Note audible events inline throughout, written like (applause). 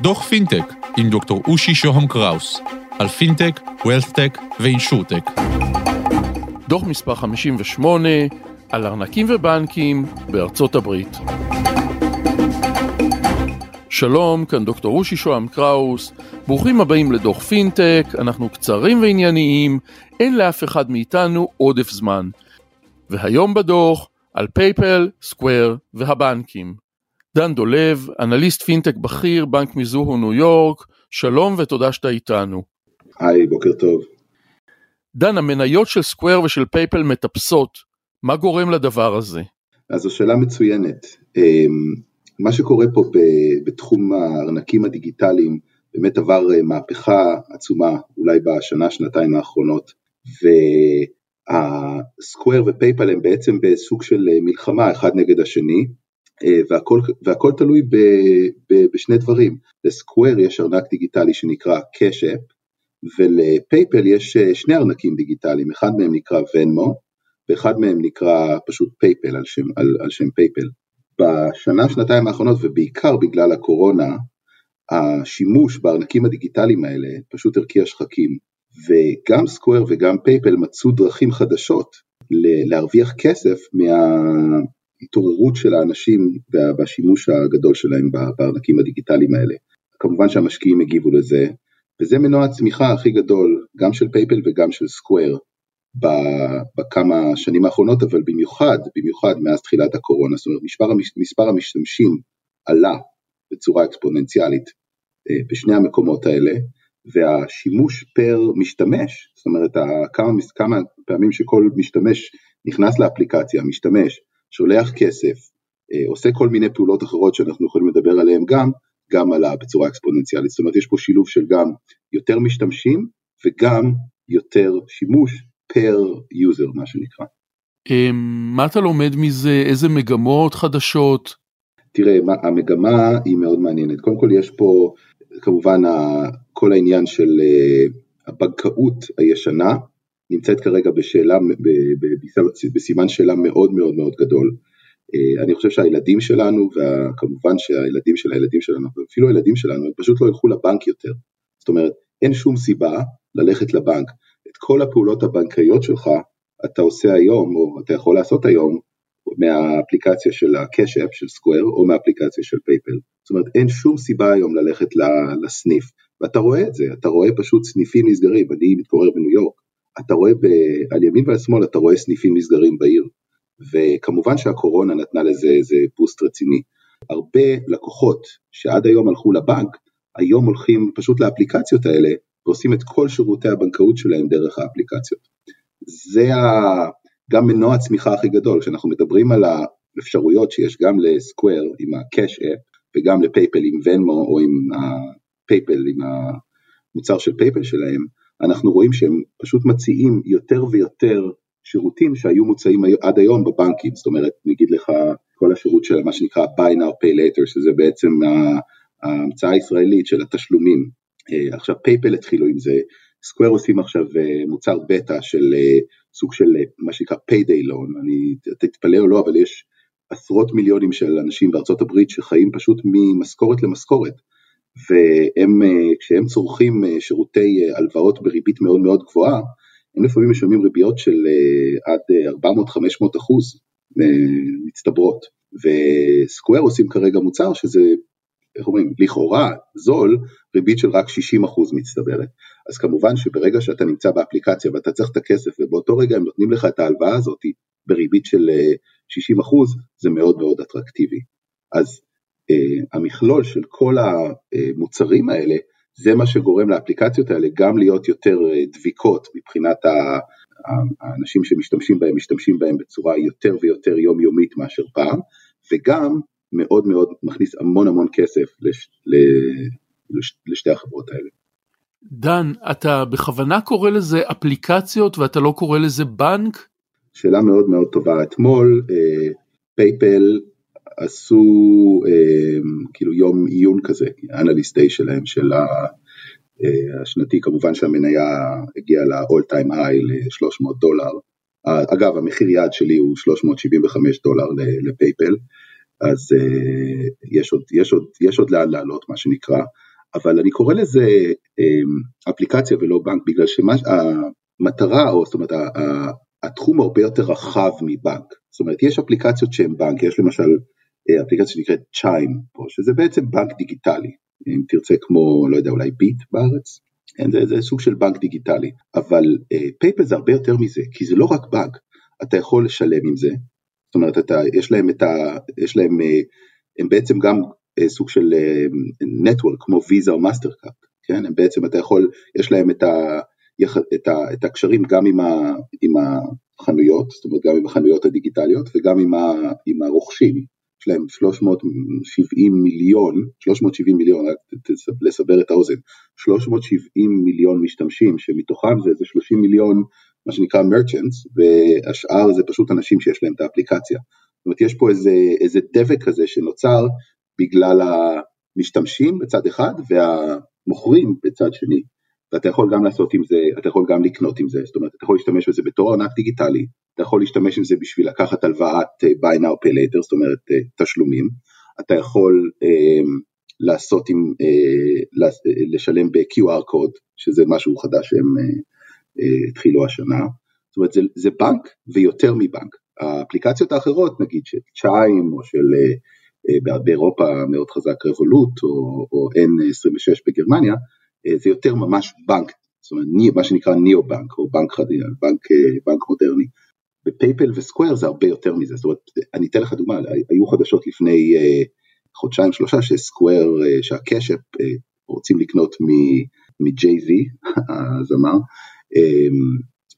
דוח פינטק עם דוקטור אושי שוהם קראוס על פינטק, WealthTech ו InsurTech. דוח מספר 58 על ארנקים ובנקים בארצות הברית. שלום, כאן דוקטור אושי שוהם קראוס, ברוכים הבאים לדוח פינטק, אנחנו קצרים וענייניים, אין לאף אחד מאיתנו עודף זמן. והיום בדוח, על PayPal, Square והבנקים. דן דולב, אנליסט פינטק בכיר, בנק Mizuho ניו יורק, שלום ותודה שאתה איתנו. היי, בוקר טוב. דן, המניות של Square ושל PayPal מטפסות, מה גורם לדבר הזה? אז זו שאלה מצוינת. אמ, מה שקורה פה בתחום הארנקים הדיגיטליים באמת עבר אה, מהפכה עצומה, אולי בשנה, שנתיים האחרונות, וה Square ו PayPal הם בעצם בסוג של אה, מלחמה אחד נגד השני, והכל, והכל תלוי ב, ב, בשני דברים, ל Square יש ארנק דיגיטלי שנקרא Cash App, ול PayPal יש שני ארנקים דיגיטליים, אחד מהם נקרא Venmo, ואחד מהם נקרא פשוט PayPal על שם, על, על שם PayPal. בשנה, שנתיים האחרונות, ובעיקר בגלל הקורונה, השימוש בארנקים הדיגיטליים האלה פשוט הרקיע שחקים, וגם Square וגם PayPal מצאו דרכים חדשות להרוויח כסף מההתעוררות של האנשים והשימוש הגדול שלהם בארנקים הדיגיטליים האלה. כמובן שהמשקיעים הגיבו לזה, וזה מנוע הצמיחה הכי גדול, גם של PayPal וגם של Square, בכמה שנים האחרונות, אבל במיוחד, במיוחד מאז תחילת הקורונה, זאת אומרת מספר, מספר המשתמשים עלה בצורה אקספוננציאלית אה, בשני המקומות האלה, והשימוש פר משתמש, זאת אומרת כמה, כמה פעמים שכל משתמש נכנס לאפליקציה, משתמש, שולח כסף, אה, עושה כל מיני פעולות אחרות שאנחנו יכולים לדבר עליהן גם, גם עלה בצורה אקספוננציאלית, זאת אומרת יש פה שילוב של גם יותר משתמשים וגם יותר שימוש per user מה שנקרא. אמ, מה אתה לומד מזה, איזה מגמות חדשות? תראה, המגמה היא מאוד מעניינת. קודם כל יש פה כמובן כל העניין של אה, הבנקאות הישנה, נמצאת כרגע בשאלה, בסימן שאלה מאוד מאוד מאוד גדול. אה, אני חושב שהילדים שלנו, וכמובן שהילדים של הילדים שלנו, ואפילו הילדים שלנו, הם פשוט לא ילכו לבנק יותר. זאת אומרת, אין שום סיבה ללכת לבנק. את כל הפעולות הבנקאיות שלך אתה עושה היום, או אתה יכול לעשות היום, מהאפליקציה של ה Cash App של Square או מהאפליקציה של PayPal. זאת אומרת אין שום סיבה היום ללכת לסניף ואתה רואה את זה, אתה רואה פשוט סניפים נסגרים, אני מתגורר בניו יורק, אתה רואה ב, על ימין ועל שמאל אתה רואה סניפים נסגרים בעיר וכמובן שהקורונה נתנה לזה איזה בוסט רציני. הרבה לקוחות שעד היום הלכו לבנק, היום הולכים פשוט לאפליקציות האלה ועושים את כל שירותי הבנקאות שלהם דרך האפליקציות. זה ה... גם מנוע הצמיחה הכי גדול, כשאנחנו מדברים על האפשרויות שיש גם לסקוואר עם ה-cash app וגם לפייפל עם ונמו או עם ה PayPal, עם המוצר של PayPal שלהם, אנחנו רואים שהם פשוט מציעים יותר ויותר שירותים שהיו מוצאים עד היום בבנקים, זאת אומרת נגיד לך כל השירות של מה שנקרא buy now pay later שזה בעצם ההמצאה הישראלית של התשלומים, אה, עכשיו PayPal התחילו עם זה, Square עושים עכשיו אה, מוצר בטא של אה, סוג של מה שנקרא payday loan, אני תתפלא או לא אבל יש עשרות מיליונים של אנשים בארצות הברית שחיים פשוט ממשכורת למשכורת והם כשהם צורכים שירותי הלוואות בריבית מאוד מאוד גבוהה הם לפעמים משלמים ריביות של עד 400-500 אחוז מצטברות וסקוואר עושים כרגע מוצר שזה איך אומרים, לכאורה זול, ריבית של רק 60% מצטברת. אז כמובן שברגע שאתה נמצא באפליקציה ואתה צריך את הכסף ובאותו רגע הם נותנים לך את ההלוואה הזאת בריבית של 60% אה, זה מאוד מאוד אטרקטיבי. אז אה, המכלול של כל המוצרים האלה זה מה שגורם לאפליקציות האלה גם להיות יותר אה, דביקות מבחינת האנשים שמשתמשים בהם, משתמשים בהם בצורה יותר ויותר יומיומית מאשר פעם, וגם מאוד מאוד מכניס המון המון כסף לש, לש, לשתי החברות האלה. דן, אתה בכוונה קורא לזה אפליקציות ואתה לא קורא לזה בנק? שאלה מאוד מאוד טובה. אתמול אה, PayPal עשו אה, כאילו יום עיון כזה, analyst day שלהם, של אה, השנתי, כמובן שהמניה הגיעה ל-all time high ל-300 דולר. אגב, המחיר יעד שלי הוא 375 דולר ל PayPal. אז יש עוד, יש, עוד, יש עוד לאן לעלות מה שנקרא, אבל אני קורא לזה אפליקציה ולא בנק בגלל שהמטרה, או זאת אומרת התחום הרבה יותר רחב מבנק, זאת אומרת יש אפליקציות שהן בנק, יש למשל אפליקציה שנקראת Chime פה, שזה בעצם בנק דיגיטלי, אם תרצה כמו, לא יודע, אולי ביט בארץ, זה, זה סוג של בנק דיגיטלי, אבל PayPal זה הרבה יותר מזה, כי זה לא רק בנק, אתה יכול לשלם עם זה, זאת אומרת, אתה, יש להם את ה... יש להם, הם בעצם גם סוג של network כמו ויזה או Mastercard, כן, הם בעצם, אתה יכול, יש להם את, ה, את, ה, את הקשרים גם עם, ה, עם החנויות, זאת אומרת גם עם החנויות הדיגיטליות וגם עם, ה, עם הרוכשים, יש להם 370 מיליון, 370 מיליון, רק לסבר את האוזן, 370 מיליון משתמשים שמתוכם זה איזה 30 מיליון מה שנקרא merchants והשאר זה פשוט אנשים שיש להם את האפליקציה. זאת אומרת יש פה איזה, איזה דבק כזה שנוצר בגלל המשתמשים בצד אחד והמוכרים בצד שני. ואתה יכול גם לעשות עם זה, אתה יכול גם לקנות עם זה, זאת אומרת אתה יכול להשתמש בזה בתור ארנק דיגיטלי, אתה יכול להשתמש עם זה בשביל לקחת הלוואת אה, buy now pay later, זאת אומרת אה, תשלומים, אתה יכול אה, לעשות עם, אה, לשלם ב-QR קוד, שזה משהו חדש שהם אה, אה, התחילו השנה, זאת אומרת זה, זה בנק ויותר מבנק, האפליקציות האחרות נגיד של צ'יים או של באירופה מאוד חזק רבולוט או, או N26 בגרמניה, זה יותר ממש בנק, זאת אומרת מה שנקרא ניאו בנק או בנק חדש, בנק, אה, בנק מודרני. בפייפל וסקוויר זה הרבה יותר מזה, זאת אומרת, אני אתן לך דוגמה, היו חדשות לפני חודשיים שלושה שסקוויר, שהקשפ רוצים לקנות מ Jay-Z, (laughs) הזמר,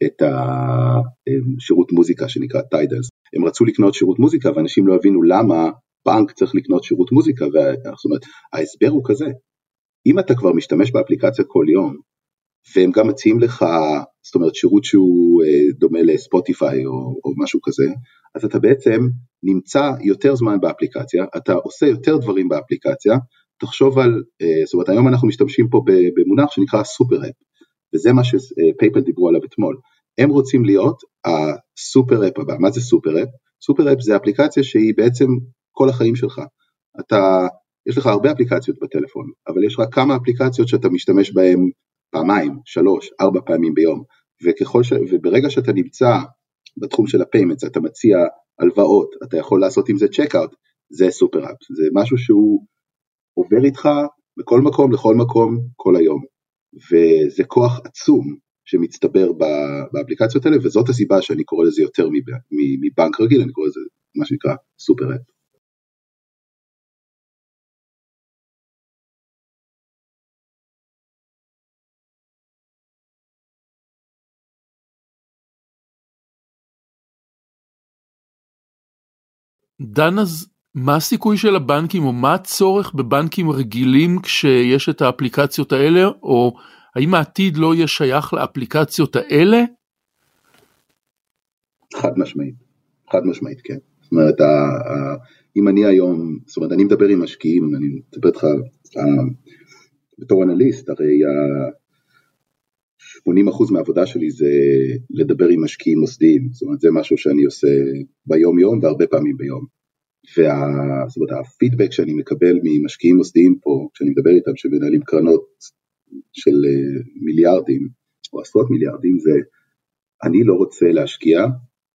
את השירות מוזיקה שנקרא Tidal. הם רצו לקנות שירות מוזיקה ואנשים לא הבינו למה בנק צריך לקנות שירות מוזיקה, זאת אומרת, ההסבר הוא כזה, אם אתה כבר משתמש באפליקציה כל יום, והם גם מציעים לך, זאת אומרת שירות שהוא אה, דומה ל Spotify או, או משהו כזה, אז אתה בעצם נמצא יותר זמן באפליקציה, אתה עושה יותר דברים באפליקציה, תחשוב על, אה, זאת אומרת היום אנחנו משתמשים פה במונח שנקרא super app, וזה מה ש PayPal דיברו עליו אתמול, הם רוצים להיות ה super app הבא, מה זה super app? super app זה אפליקציה שהיא בעצם כל החיים שלך, אתה יש לך הרבה אפליקציות בטלפון, אבל יש רק כמה אפליקציות שאתה משתמש בהן פעמיים, שלוש, ארבע פעמים ביום, וככל ש... וברגע שאתה נמצא בתחום של ה payments, אתה מציע הלוואות, אתה יכול לעשות עם זה checkout, זה סופר אפ, זה משהו שהוא עובר איתך בכל מקום, לכל מקום, כל היום, וזה כוח עצום שמצטבר באפליקציות האלה, וזאת הסיבה שאני קורא לזה יותר מבנק רגיל, אני קורא לזה מה שנקרא סופר אפ. דן אז מה הסיכוי של הבנקים או מה הצורך בבנקים רגילים כשיש את האפליקציות האלה או האם העתיד לא יהיה שייך לאפליקציות האלה? חד משמעית, חד משמעית כן. זאת אומרת אם אני היום, זאת אומרת אני מדבר עם משקיעים, אני מדבר איתך בתור אנליסט, הרי 80% מהעבודה שלי זה לדבר עם משקיעים מוסדיים, זאת אומרת זה משהו שאני עושה ביום יום והרבה פעמים ביום. וה... זאת אומרת הפידבק שאני מקבל ממשקיעים מוסדיים פה, כשאני מדבר איתם שמנהלים קרנות של אה, מיליארדים או עשרות מיליארדים, זה אני לא רוצה להשקיע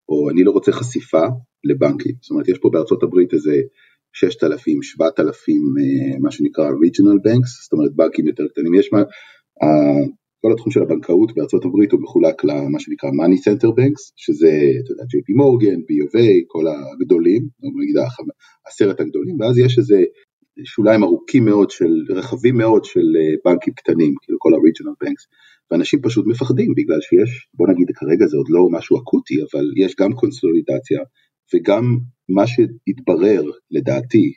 או אני לא רוצה חשיפה לבנקים. זאת אומרת יש פה בארצות הברית איזה 6,000, 7,000 אה, מה שנקרא regional banks, זאת אומרת בנקים יותר קטנים. יש מה, כל התחום של הבנקאות בארצות הברית הוא מחולק למה שנקרא money center banks, שזה, אתה יודע, JP מורגן, B of A, כל הגדולים, נגיד עשרת הגדולים, ואז יש איזה שוליים ארוכים מאוד של, רחבים מאוד של אה, בנקים קטנים, כאילו כל ה-regional banks, ואנשים פשוט מפחדים בגלל שיש, בוא נגיד כרגע זה עוד לא משהו אקוטי, אבל יש גם קונסולידציה וגם מה שהתברר לדעתי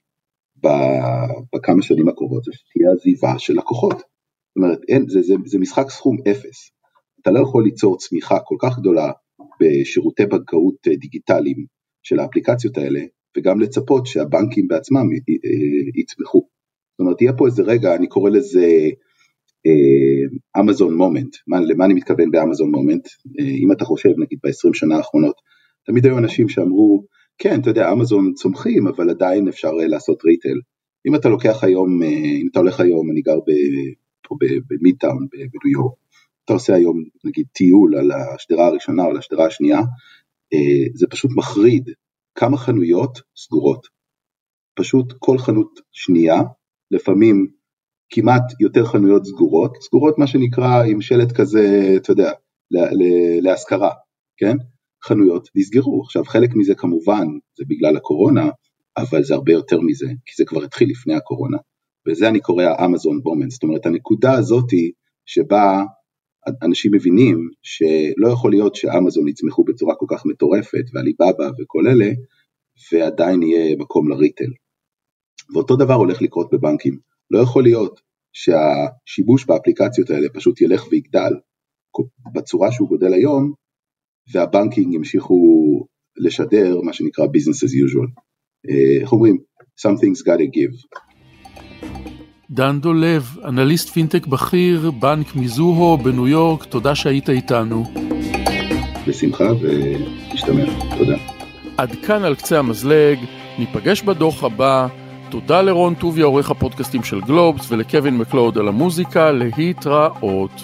בכמה שנים הקרובות זה שתהיה עזיבה של לקוחות. אומרת, אין, זה, זה, זה משחק סכום אפס. אתה לא יכול ליצור צמיחה כל כך גדולה בשירותי בנקאות אה, דיגיטליים של האפליקציות האלה, וגם לצפות שהבנקים בעצמם אה, אה, יצמחו. זאת אומרת, יהיה פה איזה רגע, אני קורא לזה אמזון מומנט, למה אני מתכוון באמזון מומנט? אם אתה חושב, נגיד ב-20 שנה האחרונות, תמיד היו אנשים שאמרו, כן, אתה יודע, אמזון צומחים, אבל עדיין אפשר לעשות ריטל. אם אתה לוקח היום, אם אתה הולך היום, אני גר פה במידטאון בניו יורק, אתה עושה היום נגיד טיול על השדרה הראשונה או על השדרה השנייה, זה פשוט מחריד כמה חנויות סגורות. פשוט כל חנות שנייה, לפעמים כמעט יותר חנויות סגורות, סגורות מה שנקרא עם שלט כזה, אתה יודע, להשכרה, כן? חנויות נסגרו. עכשיו חלק מזה כמובן זה בגלל הקורונה, אבל זה הרבה יותר מזה, כי זה כבר התחיל לפני הקורונה. וזה אני קורא האמזון בומן, זאת אומרת הנקודה הזאתי שבה אנשים מבינים שלא יכול להיות שאמזון יצמחו בצורה כל כך מטורפת ועליבאבא וכל אלה, ועדיין יהיה מקום לריטל. ואותו דבר הולך לקרות בבנקים. לא יכול להיות שהשימוש באפליקציות האלה פשוט ילך ויגדל בצורה שהוא גודל היום, והבנקים ימשיכו לשדר מה שנקרא business as usual. אה, איך אומרים? something's gotta give. דן דולב, אנליסט פינטק בכיר, בנק מיזוהו בניו יורק, תודה שהיית איתנו. בשמחה ונשתמע, תודה. עד כאן על קצה המזלג, ניפגש בדוח הבא. תודה לרון טוביה, עורך הפודקאסטים של גלובס, ולקווין מקלוד על המוזיקה, להתראות.